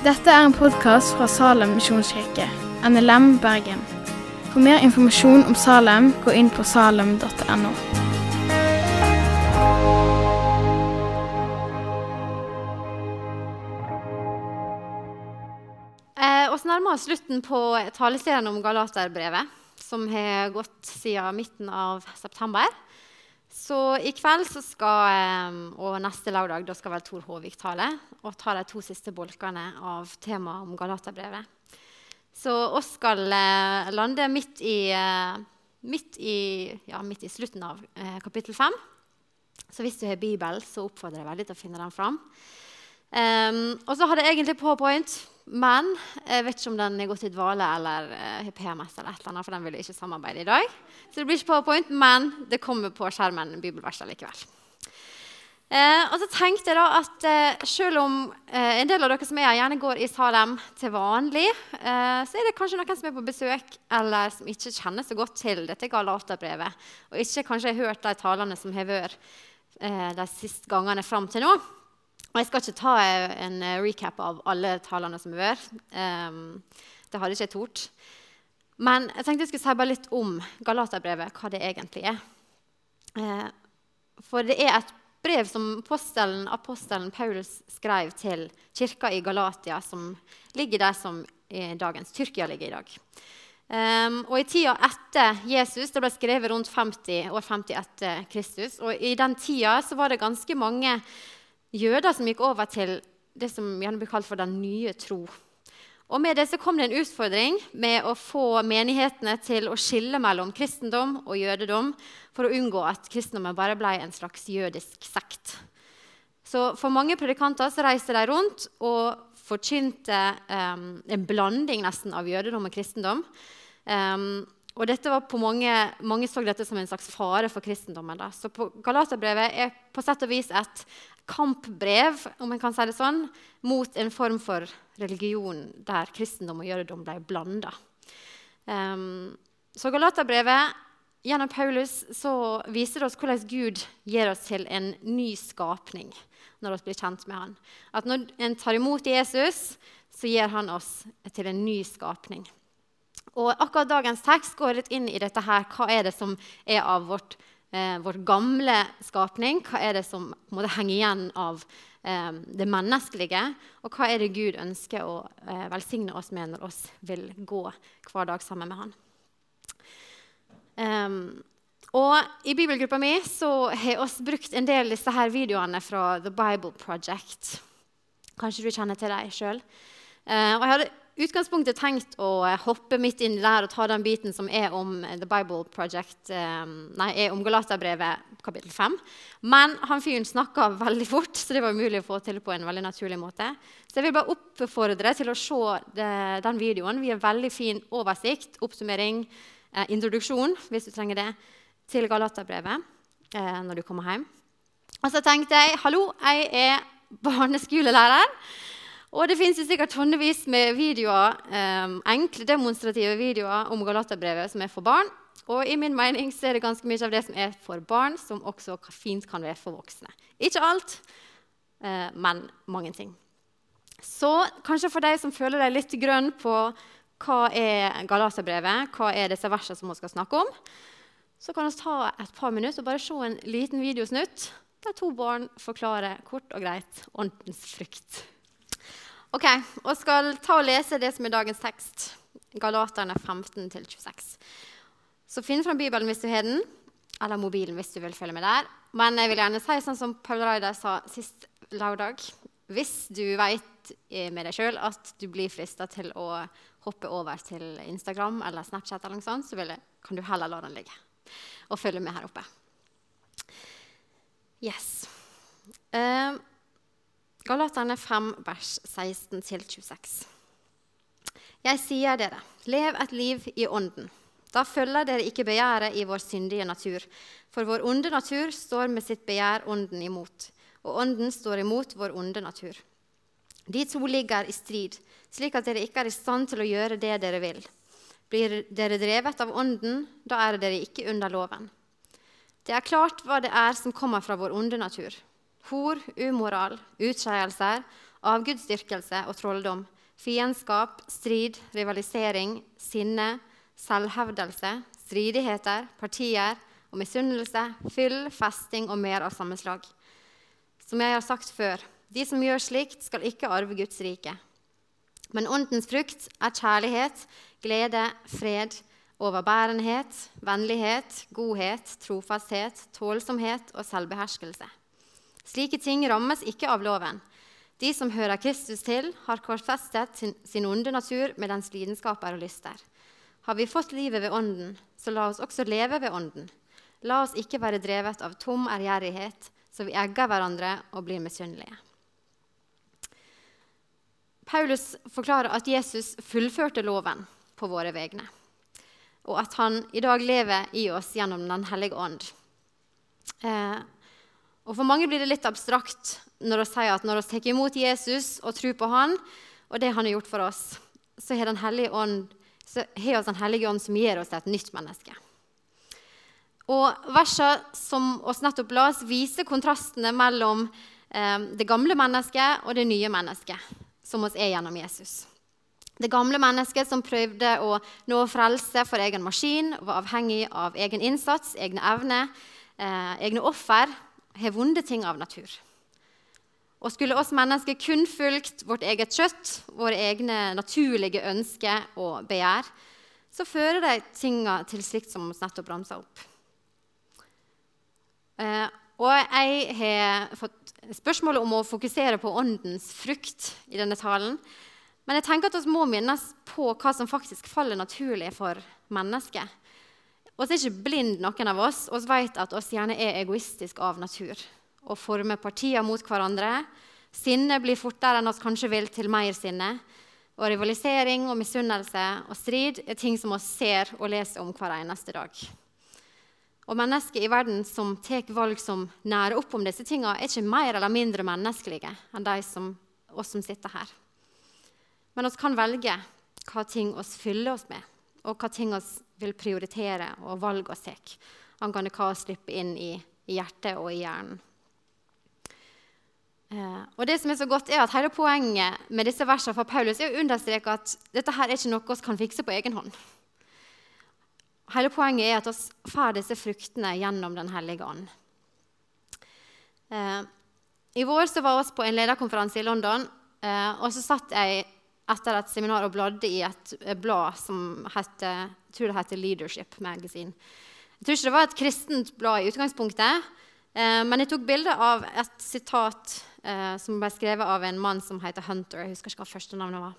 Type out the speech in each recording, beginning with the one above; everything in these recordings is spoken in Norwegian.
Dette er en podkast fra Salem misjonskirke, NLM Bergen. For mer informasjon om Salem, gå inn på salem.no. Eh, og så nærmer oss slutten på taleserien om Galaterbrevet, som har gått siden midten av september. Så i kveld så skal, eh, og neste lørdag da skal vel Tor Håvik tale og ta de to siste bolkene av temaet om Galaterbrevet. Så oss skal eh, lande midt i, eh, midt, i, ja, midt i slutten av eh, kapittel 5. Så hvis du har Bibel, så oppfordrer jeg veldig til å finne den fram. Um, og så hadde jeg egentlig PowerPoint, men jeg vet ikke om den er gått i dvale eller har PMS, eller et eller annet, for den vil ikke samarbeide i dag. Så det blir ikke PowerPoint, men det kommer på skjermen bibelverset likevel. Eh, og så tenkte jeg da at eh, selv om en del av dere som er her, gjerne går i Salem til vanlig, så er det kanskje noen som er på besøk, eller som ikke kjenner så godt til dette Galaterbrevet, og ikke kanskje har hørt de talene som har vært de siste gangene fram til nå. Og jeg skal ikke ta en recap av alle talene som har vært. Um, det hadde ikke jeg tort. Men jeg tenkte jeg skulle si litt om Galaterbrevet, hva det egentlig er. Uh, for det er et brev som apostelen, apostelen Paulus skrev til kirka i Galatia, som ligger der som i dagens Tyrkia ligger i dag. Um, og I tida etter Jesus, det ble skrevet rundt 50, år 50 etter Kristus, og i den tida så var det ganske mange jøder som gikk over til det som gjerne blir kalt for den nye tro. Og Med det så kom det en utfordring med å få menighetene til å skille mellom kristendom og jødedom for å unngå at kristendommen bare ble en slags jødisk sekt. Så For mange predikanter så reiste de rundt og forkynte um, en blanding nesten av jødedom og kristendom. Um, og dette var på mange, mange så dette som en slags fare for kristendommen. Da. Så på Galaterbrevet er på sett og vis et kampbrev om jeg kan si det sånn, mot en form for religion der kristendom og jødedom ble blanda. Um, ehm, så Galaterbrevet gjennom Paulus så viser det oss hvordan Gud gir oss til en ny skapning når vi blir kjent med han. At når en tar imot Jesus, så gir han oss til en ny skapning. Og akkurat Dagens tekst går litt inn i dette her. Hva er det som er av vårt eh, vårt gamle skapning. Hva er det som måte, henger igjen av eh, det menneskelige? Og hva er det Gud ønsker å eh, velsigne oss med når oss vil gå hver dag sammen med Han? Um, og I bibelgruppa mi så har vi brukt en del av disse her videoene fra The Bible Project. Kanskje du kjenner til dem sjøl. Uh, eh, og jeg hadde utgangspunktet tenkt å hoppe midt inn der og ta den biten som er om The Bible Project, eh, nei, er om Galaterbrevet kapittel 5. Men han fyren snakka veldig fort, så det var umulig å få til på en veldig naturlig måte. Så jeg vil bare oppfordre til å se den videoen. Vi har veldig fin oversikt, oppsummering, eh, introduksjon, hvis du trenger det, til Galaterbrevet eh, når du kommer hjem. Og så tenkte jeg hallo, jeg er barneskolelærer. Og det fins sikkert tonnevis med videoer, um, enkle demonstrative videoer om Galaterbrevet som er for barn. Og i min mening så er det ganske mye av det som er for barn, som også fint kan være for voksne. Ikke alt, uh, men mange ting. Så kanskje for deg som føler deg litt grønn på hva er Galaterbrevet, hva er disse versene som vi skal snakke om, så kan vi ta et par minutter og bare se en liten videosnutt der to barn forklarer kort og greit åndens frukt. Ok, og skal ta og lese det som er dagens tekst. Galaterne 15-26. Så finn fram Bibelen hvis du har den, eller mobilen hvis du vil følge med der. Men jeg vil gjerne si sånn som Paul Reidar sa sist lørdag. Hvis du vet med deg sjøl at du blir frista til å hoppe over til Instagram eller Snapchat, eller noe sånt, så jeg, kan du heller la den ligge og følge med her oppe. Yes. Uh, Galaterne 5, vers 16-26. Jeg sier dere, lev et liv i Ånden. Da følger dere ikke begjæret i vår syndige natur. For vår onde natur står med sitt begjær Ånden imot, og Ånden står imot vår onde natur. De to ligger i strid, slik at dere ikke er i stand til å gjøre det dere vil. Blir dere drevet av Ånden, da er dere ikke under loven. Det er klart hva det er som kommer fra vår onde natur hor, umoral, utskeielser avgudsdyrkelse og trolldom, fiendskap, strid, rivalisering, sinne, selvhevdelse, stridigheter, partier og misunnelse, fyll, festing og mer av samme slag. Som jeg har sagt før, de som gjør slikt, skal ikke arve Guds rike. Men åndens frukt er kjærlighet, glede, fred, overbærenhet, vennlighet, godhet, trofasthet, tålsomhet og selvbeherskelse. Slike ting rammes ikke av loven. De som hører Kristus til, har korsfestet sin, sin onde natur med dens lidenskaper og lyster. Har vi fått livet ved Ånden, så la oss også leve ved Ånden. La oss ikke være drevet av tom ærgjerrighet, så vi egger hverandre og blir misunnelige. Paulus forklarer at Jesus fullførte loven på våre vegne, og at han i dag lever i oss gjennom Den hellige ånd. Eh, og For mange blir det litt abstrakt når vi sier at når vi tar imot Jesus og tror på han, og det han har gjort for oss, så har Den ånd så har oss Den hellige ånd som gir oss et nytt menneske. Og Versene som oss nettopp la oss, viser kontrastene mellom eh, det gamle mennesket og det nye mennesket, som oss er gjennom Jesus. Det gamle mennesket som prøvde å nå frelse for egen maskin, var avhengig av egen innsats, egne evner, eh, egne offer, har vonde ting av natur. Og skulle oss mennesker kun fulgt vårt eget kjøtt, våre egne naturlige ønsker og begjær, så fører de tinga til slikt som vi nettopp ramsa opp. Eh, og jeg har fått spørsmål om å fokusere på åndens frukt i denne talen. Men jeg tenker at vi må minnes på hva som faktisk faller naturlig for mennesket. Vi er ikke blind, noen av oss. Vi vet at vi gjerne er egoistiske av natur og former partier mot hverandre. Sinne blir fortere enn vi kanskje vil, til mer sinne. Og rivalisering og misunnelse og strid er ting som vi ser og leser om hver eneste dag. Og mennesker i verden som tar valg som nærer opp om disse tingene, er ikke mer eller mindre menneskelige enn de som, oss som sitter her. Men vi kan velge hva ting vi fyller oss med, og hva ting vi vil prioritere og valg oss tar, angående hva vi slipper inn i, i hjertet og i hjernen. Eh, og det som er så godt er at Hele poenget med disse versene fra Paulus er å understreke at dette her er ikke noe vi kan fikse på egen hånd. Hele poenget er at vi får disse fruktene gjennom Den hellige ånd. Eh, I vår så var vi på en lederkonferanse i London, eh, og så satt jeg etter et seminar og bladde i et blad som heter, jeg tror det heter Leadership Magazine. Jeg tror ikke det var et kristent blad i utgangspunktet, eh, men jeg tok bilde av et sitat eh, som ble skrevet av en mann som heter Hunter. Jeg husker ikke hva første navnet var.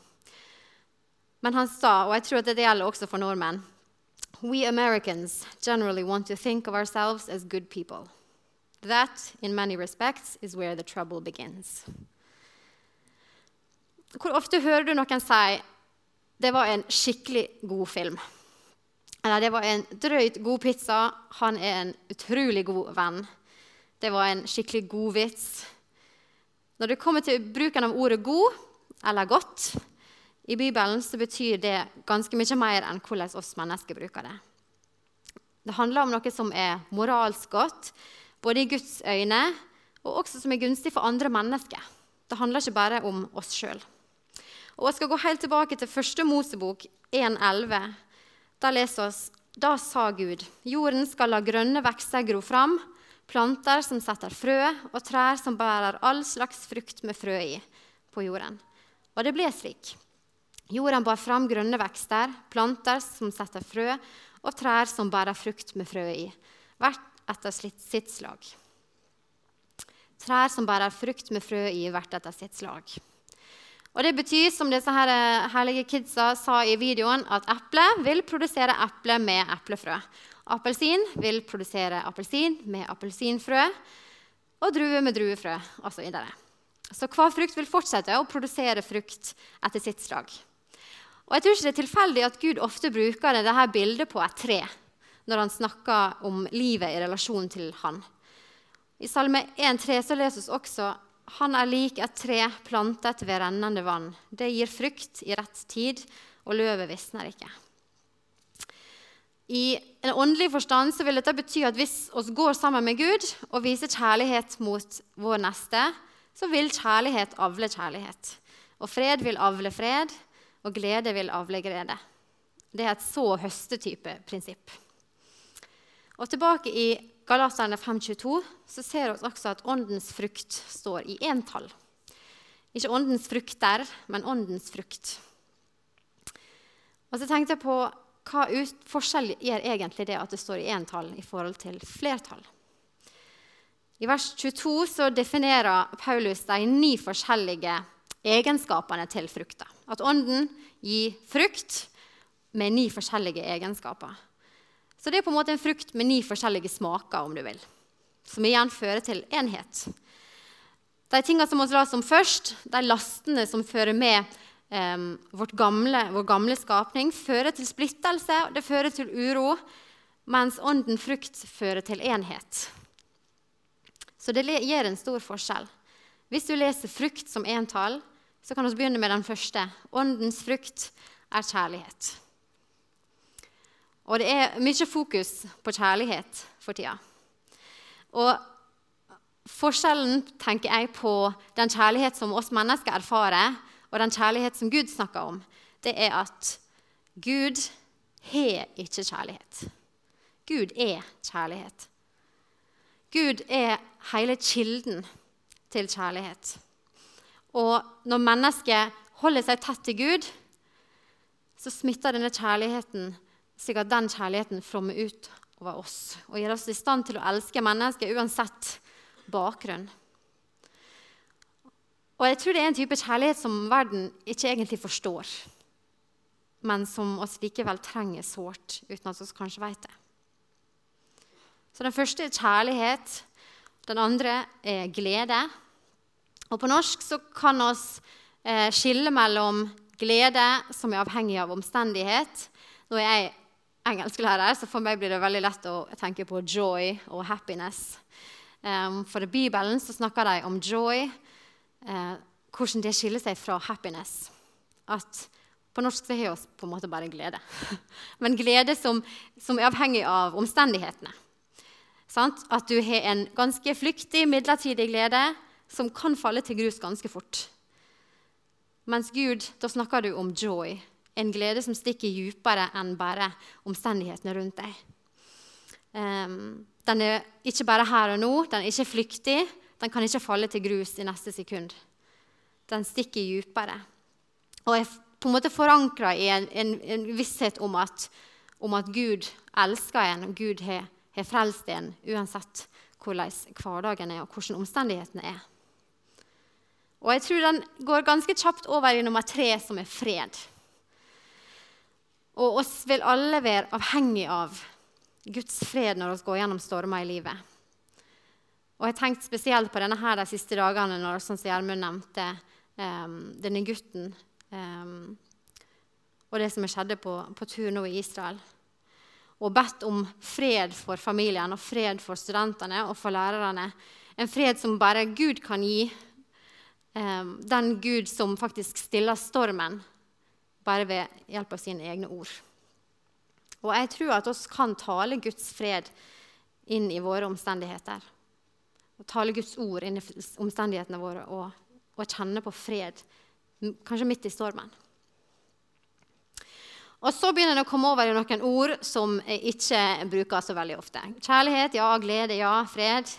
Men han sa, og jeg tror at det gjelder også for nordmenn We Americans generally want to think of ourselves as good people. That, in many respects, is where the trouble begins. Hvor ofte hører du noen si det var en skikkelig god film? Eller det var en drøyt god pizza. Han er en utrolig god venn. Det var en skikkelig god vits. Når det kommer til bruken av ordet 'god' eller 'godt' i Bibelen, så betyr det ganske mye mer enn hvordan oss mennesker bruker det. Det handler om noe som er moralsk godt, både i Guds øyne og også som er gunstig for andre mennesker. Det handler ikke bare om oss sjøl. Jeg skal gå helt tilbake til første Mosebok 1,11. Da leser vi Da sa Gud, jorden skal la grønne vekster gro fram, planter som setter frø, og trær som bærer all slags frukt med frø i på jorden. Og det ble slik. Jorden bar fram grønne vekster, planter som setter frø, og trær som bærer frukt med frø i, hvert etter sitt slag. Trær som bærer frukt med frø i, hvert etter sitt slag. Og Det betyr, som disse her eh, herlige kidsa sa i videoen, at eple vil produsere eple med eplefrø. Appelsin vil produsere appelsin med appelsinfrø, og drue med druefrø osv. Så, så hver frukt vil fortsette å produsere frukt etter sitt slag. Og jeg tror ikke det er tilfeldig at Gud ofte bruker dette bildet på et tre når han snakker om livet i relasjon til han. I Salme 1,3 så leses også han er lik et tre plantet ved rennende vann. Det gir frukt i rett tid, og løvet visner ikke. I en åndelig forstand vil dette bety at hvis vi går sammen med Gud og viser kjærlighet mot vår neste, så vil kjærlighet avle kjærlighet. Og fred vil avle fred, og glede vil avle glede. Det er et så høstetype prinsipp. Og Tilbake i Galaterne 5.22 så ser vi også at åndens frukt står i entall. Ikke åndens frukter, men åndens frukt. Og så tenkte jeg på hva forskjell gjør egentlig det at det står i entall i forhold til flertall. I vers 22 så definerer Paulus de ni forskjellige egenskapene til frukta. At ånden gir frukt med ni forskjellige egenskaper. Så det er på en måte en frukt med ni forskjellige smaker, om du vil. Som igjen fører til enhet. De tingene som vi la som først, de lastene som fører med eh, gamle, vår gamle skapning, fører til splittelse, det fører til uro, mens ånden frukt fører til enhet. Så det gir en stor forskjell. Hvis du leser frukt som entall, så kan vi begynne med den første. Åndens frukt er kjærlighet. Og det er mye fokus på kjærlighet for tida. Og forskjellen tenker jeg på den kjærlighet som oss mennesker erfarer, og den kjærlighet som Gud snakker om, det er at Gud har ikke kjærlighet. Gud er kjærlighet. Gud er hele kilden til kjærlighet. Og når mennesket holder seg tett til Gud, så smitter denne kjærligheten slik at den kjærligheten flommer ut over oss og gjør oss i stand til å elske mennesker uansett bakgrunn. Og jeg tror det er en type kjærlighet som verden ikke egentlig forstår, men som oss likevel trenger sårt, uten at vi kanskje vet det. Så Den første er kjærlighet, den andre er glede. Og På norsk så kan vi eh, skille mellom glede, som er avhengig av omstendighet. Nå er jeg engelsklærer, så for meg blir det veldig lett å tenke på joy og happiness. Um, for i Bibelen så snakker de om joy, uh, hvordan det skiller seg fra happiness. At På norsk så har vi på en måte bare glede. Men glede som, som er avhengig av omstendighetene. Sant? At du har en ganske flyktig, midlertidig glede som kan falle til grus ganske fort. Mens Gud, da snakker du om joy, en glede som stikker dypere enn bare omstendighetene rundt deg. Um, den er ikke bare her og nå, den er ikke flyktig. Den kan ikke falle til grus i neste sekund. Den stikker dypere. Og er på en måte forankra i en, en, en, visshet om at, om at Gud elsker en, og Gud har, har frelst en, uansett hvordan hverdagen er, og hvordan omstendighetene er. Og jeg tror den går ganske kjapt over i nummer tre, som er fred. Og oss vil alle være avhengig av Guds fred når vi går gjennom stormer i livet. Og Jeg har tenkt spesielt på denne her de siste dagene når sånn som Gjermund nevnte um, denne gutten um, og det som skjedde på, på tur nå i Israel. Og bedt om fred for familien og fred for studentene og for lærerne. En fred som bare Gud kan gi. Um, den Gud som faktisk stiller stormen bare ved hjelp av sine egne ord. Og jeg tror at oss kan tale Guds fred inn i våre omstendigheter. Og tale Guds ord inn i omstendighetene våre og, og kjenne på fred, kanskje midt i stormen. Og Så begynner det å komme over i noen ord som jeg ikke bruker så veldig ofte. Kjærlighet, ja. Glede, ja. Fred.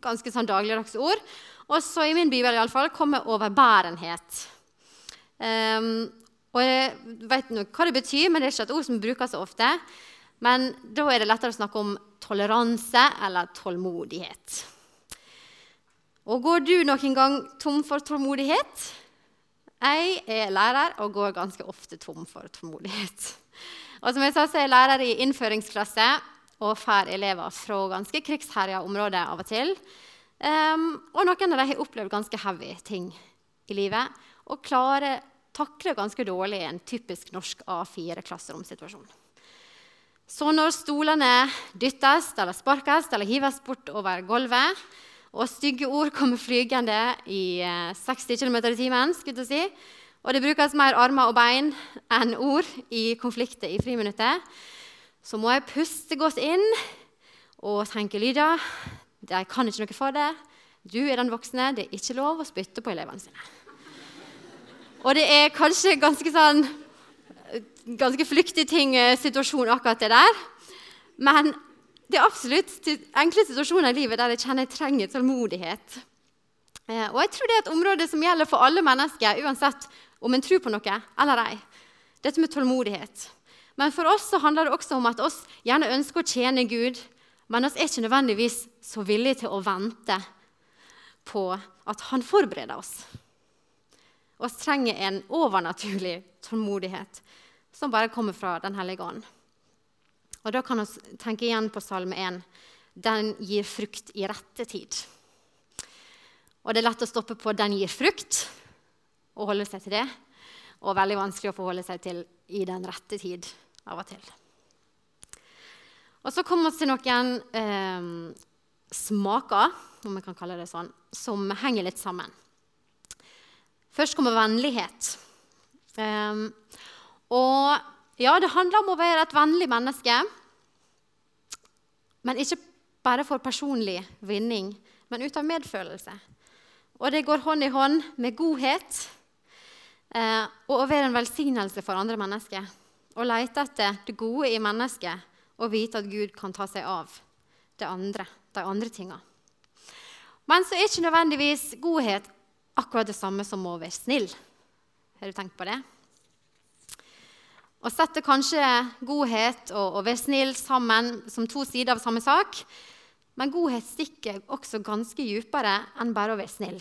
Ganske sånn dagligdags ord. Og så i min bibel i alle fall, kommer overbærenhet. Um, og Jeg vet nok hva det betyr, men det er ikke et ord som brukes så ofte. Men da er det lettere å snakke om toleranse eller tålmodighet. Og går du noen gang tom for tålmodighet? Jeg er lærer og går ganske ofte tom for tålmodighet. Og som jeg sa, så er jeg lærer i innføringsklasse og får elever fra ganske krigsherja områder av og til. Um, og noen av dem har opplevd ganske heavy ting i livet og klarer takler ganske dårlig en typisk norsk A4-klasseromsituasjon. Så når stolene dyttes eller sparkes eller hives bort over gulvet, og stygge ord kommer flygende i 60 eh, km i timen, si, og det brukes mer armer og bein enn ord i konflikter i friminuttet, så må jeg puste godt inn og tenke lyder. Jeg kan ikke noe for det. Du er den voksne. Det er ikke lov å spytte på elevene sine. Og det er kanskje ganske sånn ganske flyktig ting, eh, situasjon, akkurat det der. Men det er absolutt enkle situasjoner i livet der jeg kjenner jeg trenger tålmodighet. Eh, og jeg tror det er et område som gjelder for alle mennesker, uansett om en tror på noe eller ei. Dette med tålmodighet. Men for oss så handler det også om at oss gjerne ønsker å tjene Gud, men oss er ikke nødvendigvis så villige til å vente på at Han forbereder oss. Oss trenger en overnaturlig tålmodighet som bare kommer fra Den hellige ånd. Og Da kan vi tenke igjen på Salme 1. Den gir frukt i rette tid. Og Det er lett å stoppe på 'den gir frukt' og holde seg til det. Og veldig vanskelig å forholde seg til i den rette tid av og til. Og så kommer vi til noen eh, smaker, om vi kan kalle det sånn, som henger litt sammen. Først kommer vennlighet. Um, og ja, det handler om å være et vennlig menneske. Men ikke bare for personlig vinning, men ut av medfølelse. Og det går hånd i hånd med godhet eh, og å være en velsignelse for andre mennesker. Å lete etter det gode i mennesket og vite at Gud kan ta seg av det andre, de andre tinga. Men så er ikke nødvendigvis godhet akkurat det samme som å være snill. Har du tenkt på det? Og setter kanskje godhet og å være snill sammen som to sider av samme sak. Men godhet stikker også ganske dypere enn bare å være snill.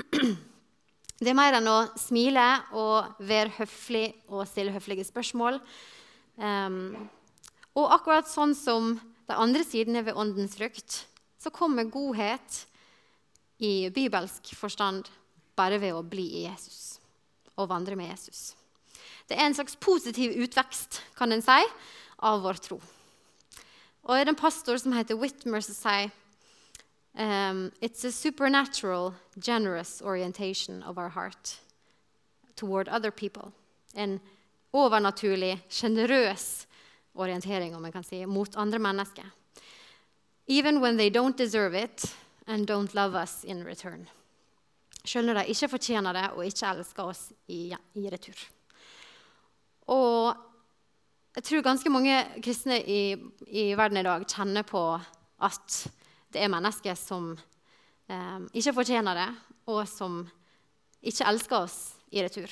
Det er mer enn å smile og være høflig og stille høflige spørsmål. Um, og akkurat sånn som de andre sidene ved åndens frukt, så kommer godhet i bibelsk forstand bare ved å bli i Jesus og vandre med Jesus. Det er en slags positiv utvekst kan en si, av vår tro. Og er det en pastor som heter Whitmer, som sier um, It's a supernatural, generous orientation of our heart toward other people. En overnaturlig, sjenerøs orientering om jeg kan si, mot andre mennesker. Even when they don't deserve it and don't love us in return. Selv når de ikke fortjener det og ikke elsker oss i, i retur. Og jeg tror ganske mange kristne i, i, verden i dag kjenner på at det er mennesker som eh, ikke fortjener det, og som ikke elsker oss i retur.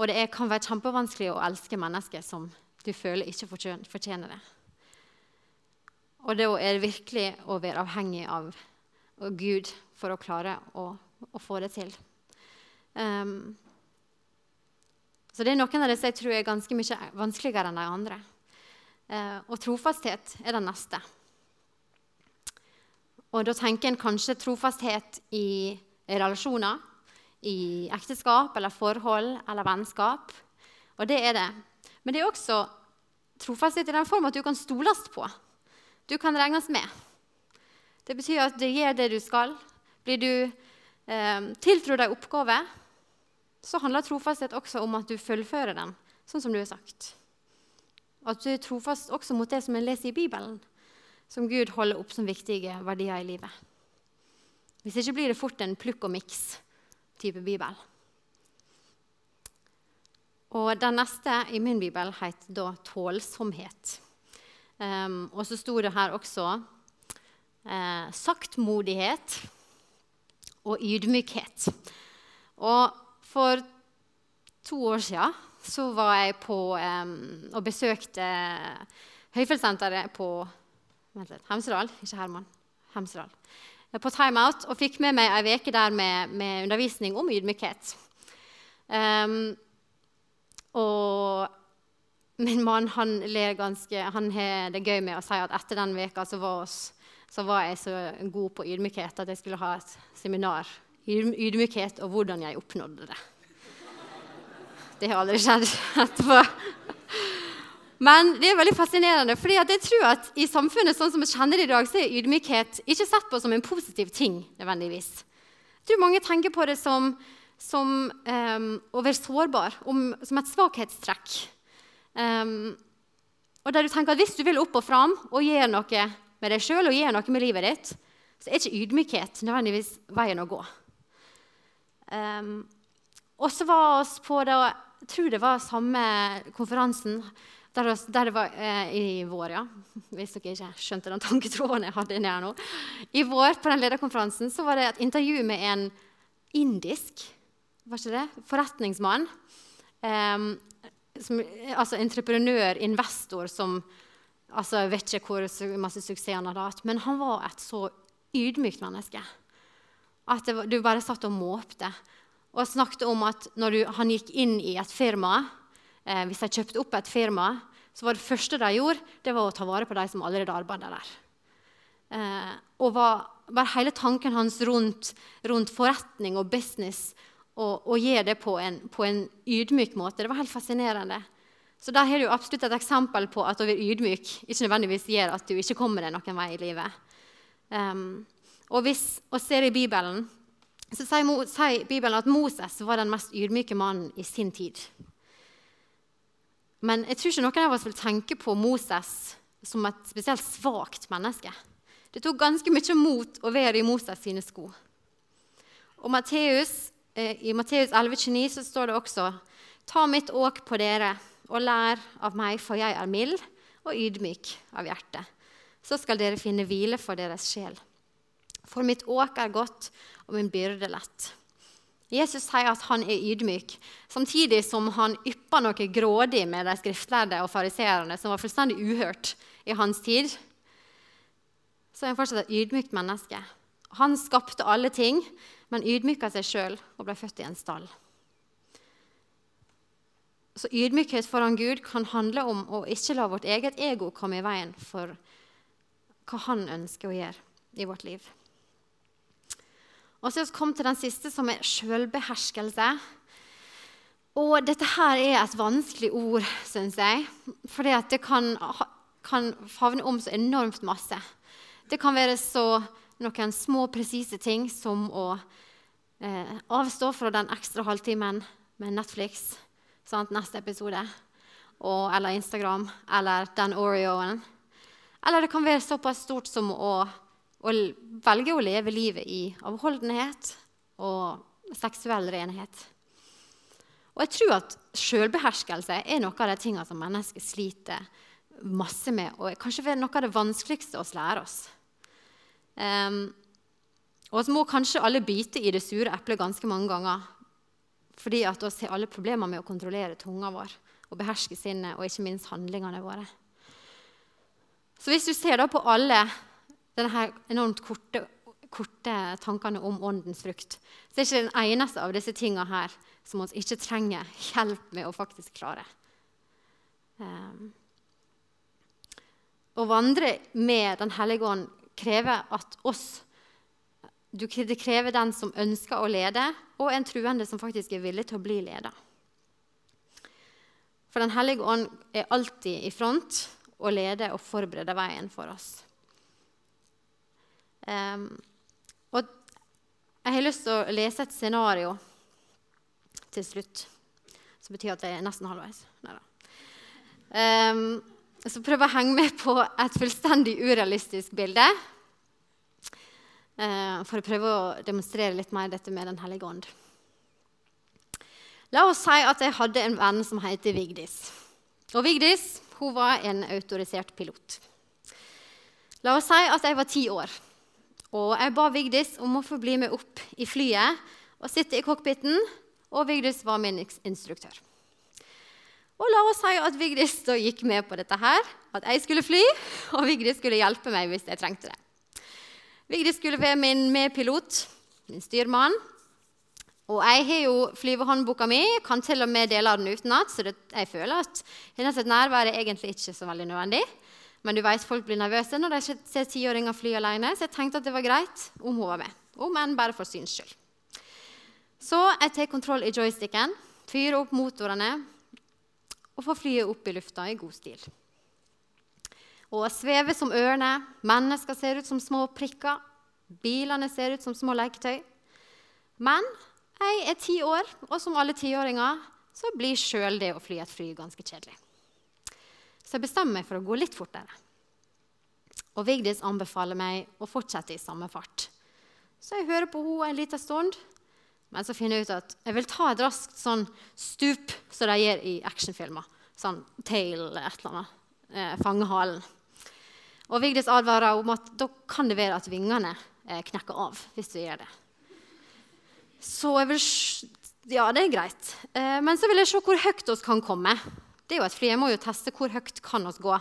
Og det er, kan være kjempevanskelig å elske mennesker som du føler ikke fortjener det. Og da er det virkelig å være avhengig av, av Gud for å klare å, å få det til. Um, så det er noen av disse jeg tror er ganske mye vanskeligere enn de andre. Uh, og trofasthet er den neste. Og da tenker en kanskje trofasthet i relasjoner, i ekteskap eller forhold eller vennskap. Og det er det. Men det er også trofasthet i den form at du kan stoles på. Du kan regnes med. Det betyr at du gjør det du skal. Blir du eh, deg en oppgave, så handler trofasthet også om at du fullfører den, sånn som du har sagt. At du er trofast også mot det som en leser i Bibelen, som Gud holder opp som viktige verdier i livet. Hvis ikke blir det fort en plukk og miks-type bibel. Og Den neste i min bibel heter da tålsomhet. Um, og så sto det her også eh, saktmodighet og ydmykhet. Og for to år siden så var jeg på um, og besøkte Høyfjellssenteret på vent litt, Hemsedal. Ikke Herman. Hemsedal. På timeout og fikk med meg ei uke der med, med, undervisning om ydmykhet. Um, og min mann han ler ganske, han har det gøy med å si at etter den veka så var, oss, så var jeg så god på ydmykhet at jeg skulle ha et seminar ydmykhet og hvordan jeg oppnådde det. Det har aldri skjedd etterpå. Men det er veldig fascinerende, fordi jeg tror at i samfunnet sånn som vi kjenner det i dag, så er ydmykhet ikke sett på som en positiv ting. nødvendigvis. Jeg tror mange tenker på det som, som um, å være sårbar, om, som et svakhetstrekk. Um, og der du tenker at Hvis du vil opp og fram og gjøre noe med deg sjøl og gjør noe med livet ditt, så er ikke ydmykhet nødvendigvis veien å gå. Um, og så var oss på det, jeg tror det var samme konferansen der, der det var eh, i vår, ja. Hvis dere ikke skjønte den tanketråden jeg hadde inni her nå. I vår på den lederkonferansen så var det et intervju med en indisk var ikke det, forretningsmann. Um, som, altså entreprenør, investor, som altså, Jeg vet ikke hvor masse suksess han hadde hatt, men han var et så ydmykt menneske at det, du bare satt og måpte. Og snakket om at når du, han gikk inn i et firma, eh, hvis de kjøpte opp et firma, så var det første de gjorde, det var å ta vare på de som allerede arbeidet der. Eh, og var, var, hele tanken hans rundt, rundt forretning og business og, og gjøre det på en, på en, ydmyk måte, det var helt fascinerende. Så der har du absolutt et eksempel på at å være ydmyk ikke nødvendigvis gjør at du ikke kommer deg noen vei i livet. Um, og hvis vi ser i Bibelen, så sier, sier, Bibelen at Moses var den mest ydmyke mannen i sin tid. Men jeg tror ikke noen av oss vil tenke på Moses som et spesielt svakt menneske. Det tok ganske mye mot å være i Moses sine sko. Og Matteus, eh, I Matteus 11,29 så står det også Ta mitt åk på dere og lær av meg, for jeg er mild og ydmyk av hjerte. Så skal dere finne hvile for deres sjel. For mitt åk er godt, og min byrde lett. Jesus sier at han er ydmyk, samtidig som han ypper noe grådig med de skriftlærde og fariseerne, som var fullstendig uhørt i hans tid. Så er han fortsatt et ydmykt menneske. Han skapte alle ting, men ydmyka seg sjøl og ble født i en stall. Så ydmykhet foran Gud kan handle om å ikke la vårt eget ego komme i veien for hva han ønsker å gjøre i vårt liv. Og så har vi til den siste, som er sjølbeherskelse. Og dette her er et vanskelig ord, syns jeg. For det kan, kan, favne om så enormt masse. Det kan være så noen små, presise ting som å eh, avstå fra den ekstra halvtimen med Netflix sant, neste episode. Og, eller Instagram, eller den Oreoen. Eller det kan være såpass stort som å å velge å leve livet i avholdenhet og seksuell renhet. Og jeg tror at selvbeherskelse er noe av de tingene som mennesker sliter masse med, og kanskje noe av det vanskeligste å lære oss. Um, og så må kanskje alle bite i det sure eplet ganske mange ganger. Fordi at vi har alle problemer med å kontrollere tunga vår og beherske sinnet og ikke minst handlingene våre. Så hvis du ser da på alle denne enormt korte, korte, tankene om åndens frukt, så er ikke den eneste av disse tingene her som vi ikke trenger hjelp med å faktisk klare. Um, å vandre med Den hellige ånd krever at oss Det krever den som ønsker å lede, og en truende som faktisk er villig til å bli leda. For Den hellige ånd er alltid i front og leder og forbereder veien for oss. Um, og jeg har lyst til å lese et scenario til slutt. Som betyr at jeg er nesten halvveis. Um, så prøv å henge med på et fullstendig urealistisk bilde. Uh, for å prøve å demonstrere litt mer dette med Den hellige ånd. La oss si at jeg hadde en venn som heter Vigdis. Og Vigdis hun var en autorisert pilot. La oss si at jeg var ti år og jeg ba Vigdis om å få bli med opp i flyet og sitte i cockpiten. Og Vigdis var min instruktør. Og la oss si at Vigdis da gikk med på dette her, at jeg skulle fly, og Vigdis skulle hjelpe meg hvis jeg trengte det. Vigdis skulle være min medpilot, min styrmann. Og jeg har jo flyvehåndboka mi, kan til og med dele den utenat, så det, jeg føler at hennes nærvær er egentlig ikke så veldig nødvendig. Men du vet, folk blir nervøse når de ser tiåringer fly alene, så jeg tenkte at det var greit om hun var med. Om enn bare for syns skyld. Så jeg tar kontroll i joysticken, fyrer opp motorene og får flyet opp i lufta i god stil. Og svever som ørner, mennesker ser ut som små prikker, bilene ser ut som små leketøy. Men jeg er ti år, og som alle tiåringer så blir sjøl det å fly et fly ganske kjedelig. Så jeg bestemmer meg for å gå litt fortere. Og Vigdis anbefaler meg å fortsette i samme fart. Så jeg hører på henne en liten stund. Men så finner jeg ut at jeg vil ta et raskt sånn stup som de gjør i actionfilmer. Sånn tail et eller annet. Eh, fange halen. Og Vigdis advarer om at da kan det være at vingene eh, knekker av hvis du gjør det. Så jeg vil Ja, det er greit. Eh, men så vil jeg se hvor høyt vi kan komme. Det er jo et fly. Jeg må jo teste hvor høyt kan oss gå.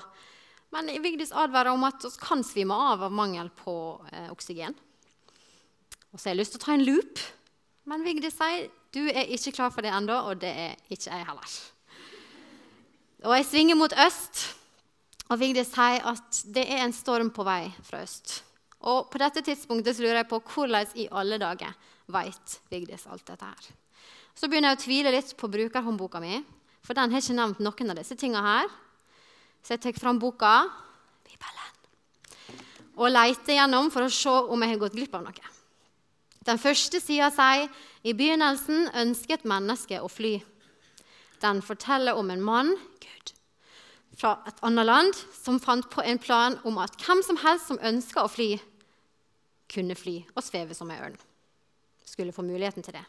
Men Vigdis advarer om at vi kan svime av av mangel på eh, oksygen. Og så har jeg lyst til å ta en loop. Men Vigdis sier du er ikke klar for det ennå, og det er ikke jeg heller. Og jeg svinger mot øst, og Vigdis sier at det er en storm på vei fra øst. Og på dette tidspunktet så lurer jeg på hvordan i alle dager vet Vigdis alt dette her. Så begynner jeg å tvile litt på brukerhåndboka mi, for den har ikke nevnt noen av disse tingene her. Så jeg tar fram boka, Bibelen, og leter gjennom for å se om jeg har gått glipp av noe. Den første sida sier i begynnelsen ønsket mennesket å fly. Den forteller om en mann, Gud, fra et annet land som fant på en plan om at hvem som helst som ønska å fly, kunne fly og sveve som ei ørn. Skulle få muligheten til det.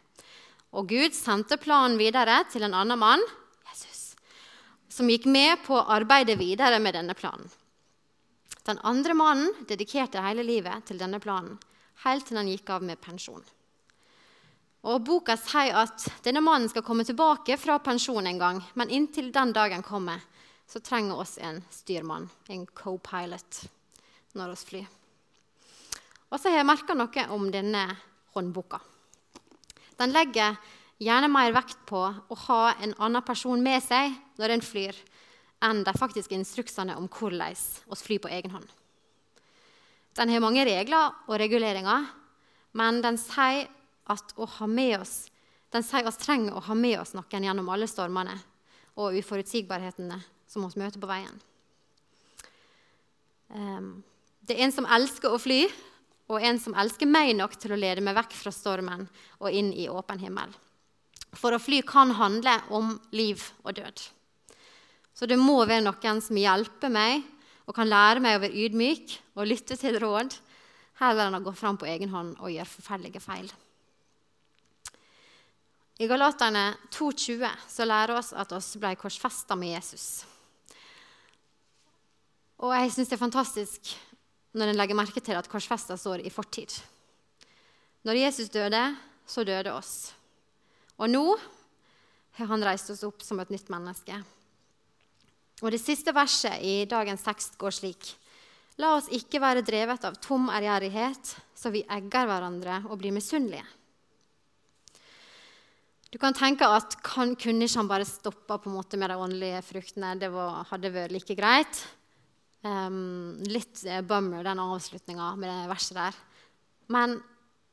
Og Gud sendte planen videre til en annen mann, Jesus, som gikk med på å arbeide videre med denne planen. Den andre mannen dedikerte hele livet til denne planen helt til han gikk av med pensjon. Og Boka sier at denne mannen skal komme tilbake fra pensjon en gang, men inntil den dagen kommer, så trenger oss en styrmann, en co-pilot, når vi flyr. Og så har jeg merka noe om denne håndboka. Den legger gjerne mer vekt på å ha en annen person med seg når en flyr, enn de faktiske instruksene om hvordan vi flyr på egen hånd. Den har mange regler og reguleringer, men den sier at å ha med oss den sier oss trenger å ha med oss noen gjennom alle stormene og uforutsigbarhetene som vi møter på veien. Um, det er en som elsker å fly, og en som elsker meg nok til å lede meg vekk fra stormen og inn i åpen himmel. For å fly kan handle om liv og død. Så det må være noen som hjelper meg og kan lære meg å være ydmyk og lytte til råd, heller enn å gå fram på egen hånd og gjøre forferdelige feil. I Galaterne 2,20 så lærer oss at oss ble korsfesta med Jesus. Og jeg syns det er fantastisk når en legger merke til at korsfesta står i fortid. Når Jesus døde, så døde oss. Og nå har han reist oss opp som et nytt menneske. Og Det siste verset i dagens tekst går slik.: La oss ikke være drevet av tom ærgjerrighet, så vi egger hverandre og blir misunnelige. Du kan tenke at kan, kunne ikke han bare stoppa med de åndelige fruktene? Det var, hadde vært like greit. Um, litt eh, bummer, den avslutninga med det verset der. Men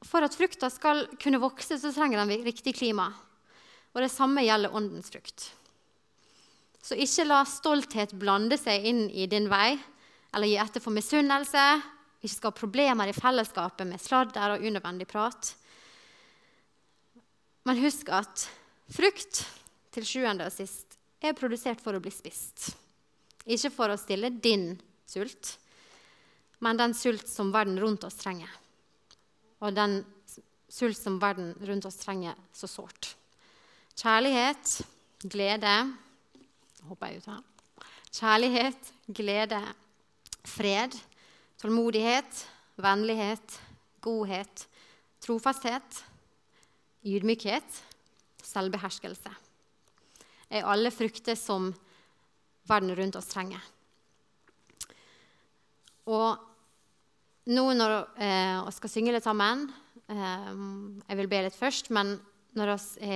for at frukta skal kunne vokse, så trenger den riktig klima. Og det samme gjelder åndens frukt. Så ikke la stolthet blande seg inn i din vei eller gi etter for misunnelse. Ikke skap problemer i fellesskapet med sladder og unødvendig prat. Men husk at frukt til sjuende og sist er produsert for å bli spist. Ikke for å stille din sult, men den sult som verden rundt oss trenger. Og den sult som verden rundt oss trenger så sårt. Kjærlighet, glede, hopper jeg ut her. Kjærlighet, glede, fred, tålmodighet, vennlighet, godhet, trofasthet, ydmykhet, selvbeherskelse. Er alle frukter som verden rundt oss trenger. Og nå når eh, vi skal synge litt sammen eh, Jeg vil be litt først, men når vi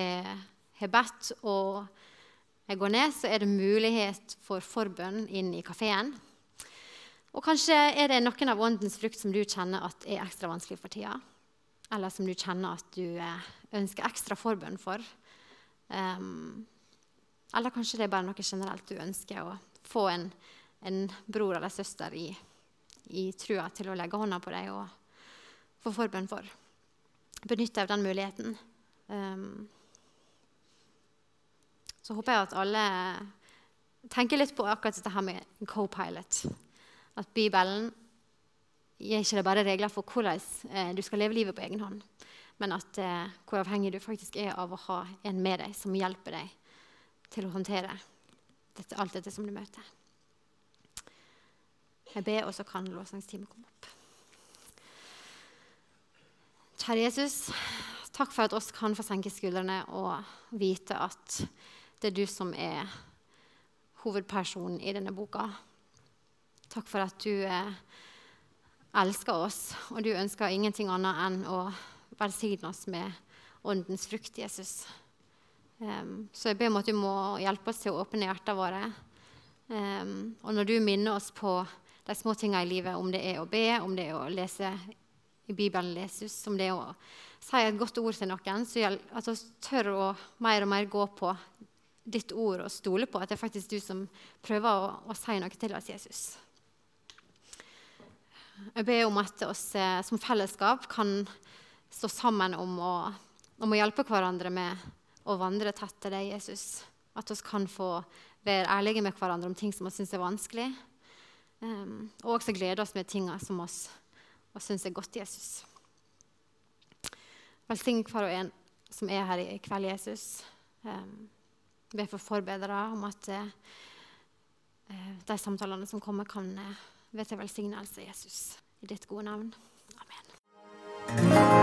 har bedt og jeg går ned, så er det mulighet for forbønn inn i kafeen. Og kanskje er det noen av åndens frukt som du kjenner at er ekstra vanskelig for tida. Eller som du kjenner at du eh, ønsker ekstra forbønn for. Um, eller kanskje det er bare noe generelt du ønsker å få en, en bror eller søster i, i trua til å legge hånda på deg og få forbønn for. Benytt deg av den muligheten. Um, så håper jeg at alle tenker litt på akkurat dette her med co-pilot. At Bibelen gir ikke det bare regler for hvordan eh, du skal leve livet på egen hånd, men at eh, hvor avhengig du faktisk er av å ha en med deg som hjelper deg til å håndtere dette, alt dette som du møter. Jeg ber, og så kan lovsangstimen komme opp. Kjære Jesus, takk for at oss kan få senke skuldrene og vite at det er du som er hovedpersonen i denne boka. Takk for at du eh, elsker oss, og du ønsker ingenting annet enn å velsigne oss med åndens frukt, Jesus. Um, så jeg ber om at du må hjelpe oss til å åpne hjertene våre. Um, og når du minner oss på de små tingene i livet, om det er å be, om det er å lese i Bibelen, Jesus, om det er å si et godt ord til noen, så at vi tør å mer og mer gå på ditt ord og stole på at det er faktisk du som prøver å, å si noe til oss, Jesus. Jeg ber om at vi eh, som fellesskap kan stå sammen om å, om å, hjelpe hverandre med å vandre tett til deg, Jesus. At vi kan få være ærlige med hverandre om ting som vi syns er vanskelig. Um, og også glede oss med tingene som vi syns er godt, Jesus. Velsign hver og en som er her i kveld, Jesus. Um, be for forbedrere om at uh, de samtalene som kommer, kan uh, være til velsignelse, Jesus. I ditt gode navn. Amen.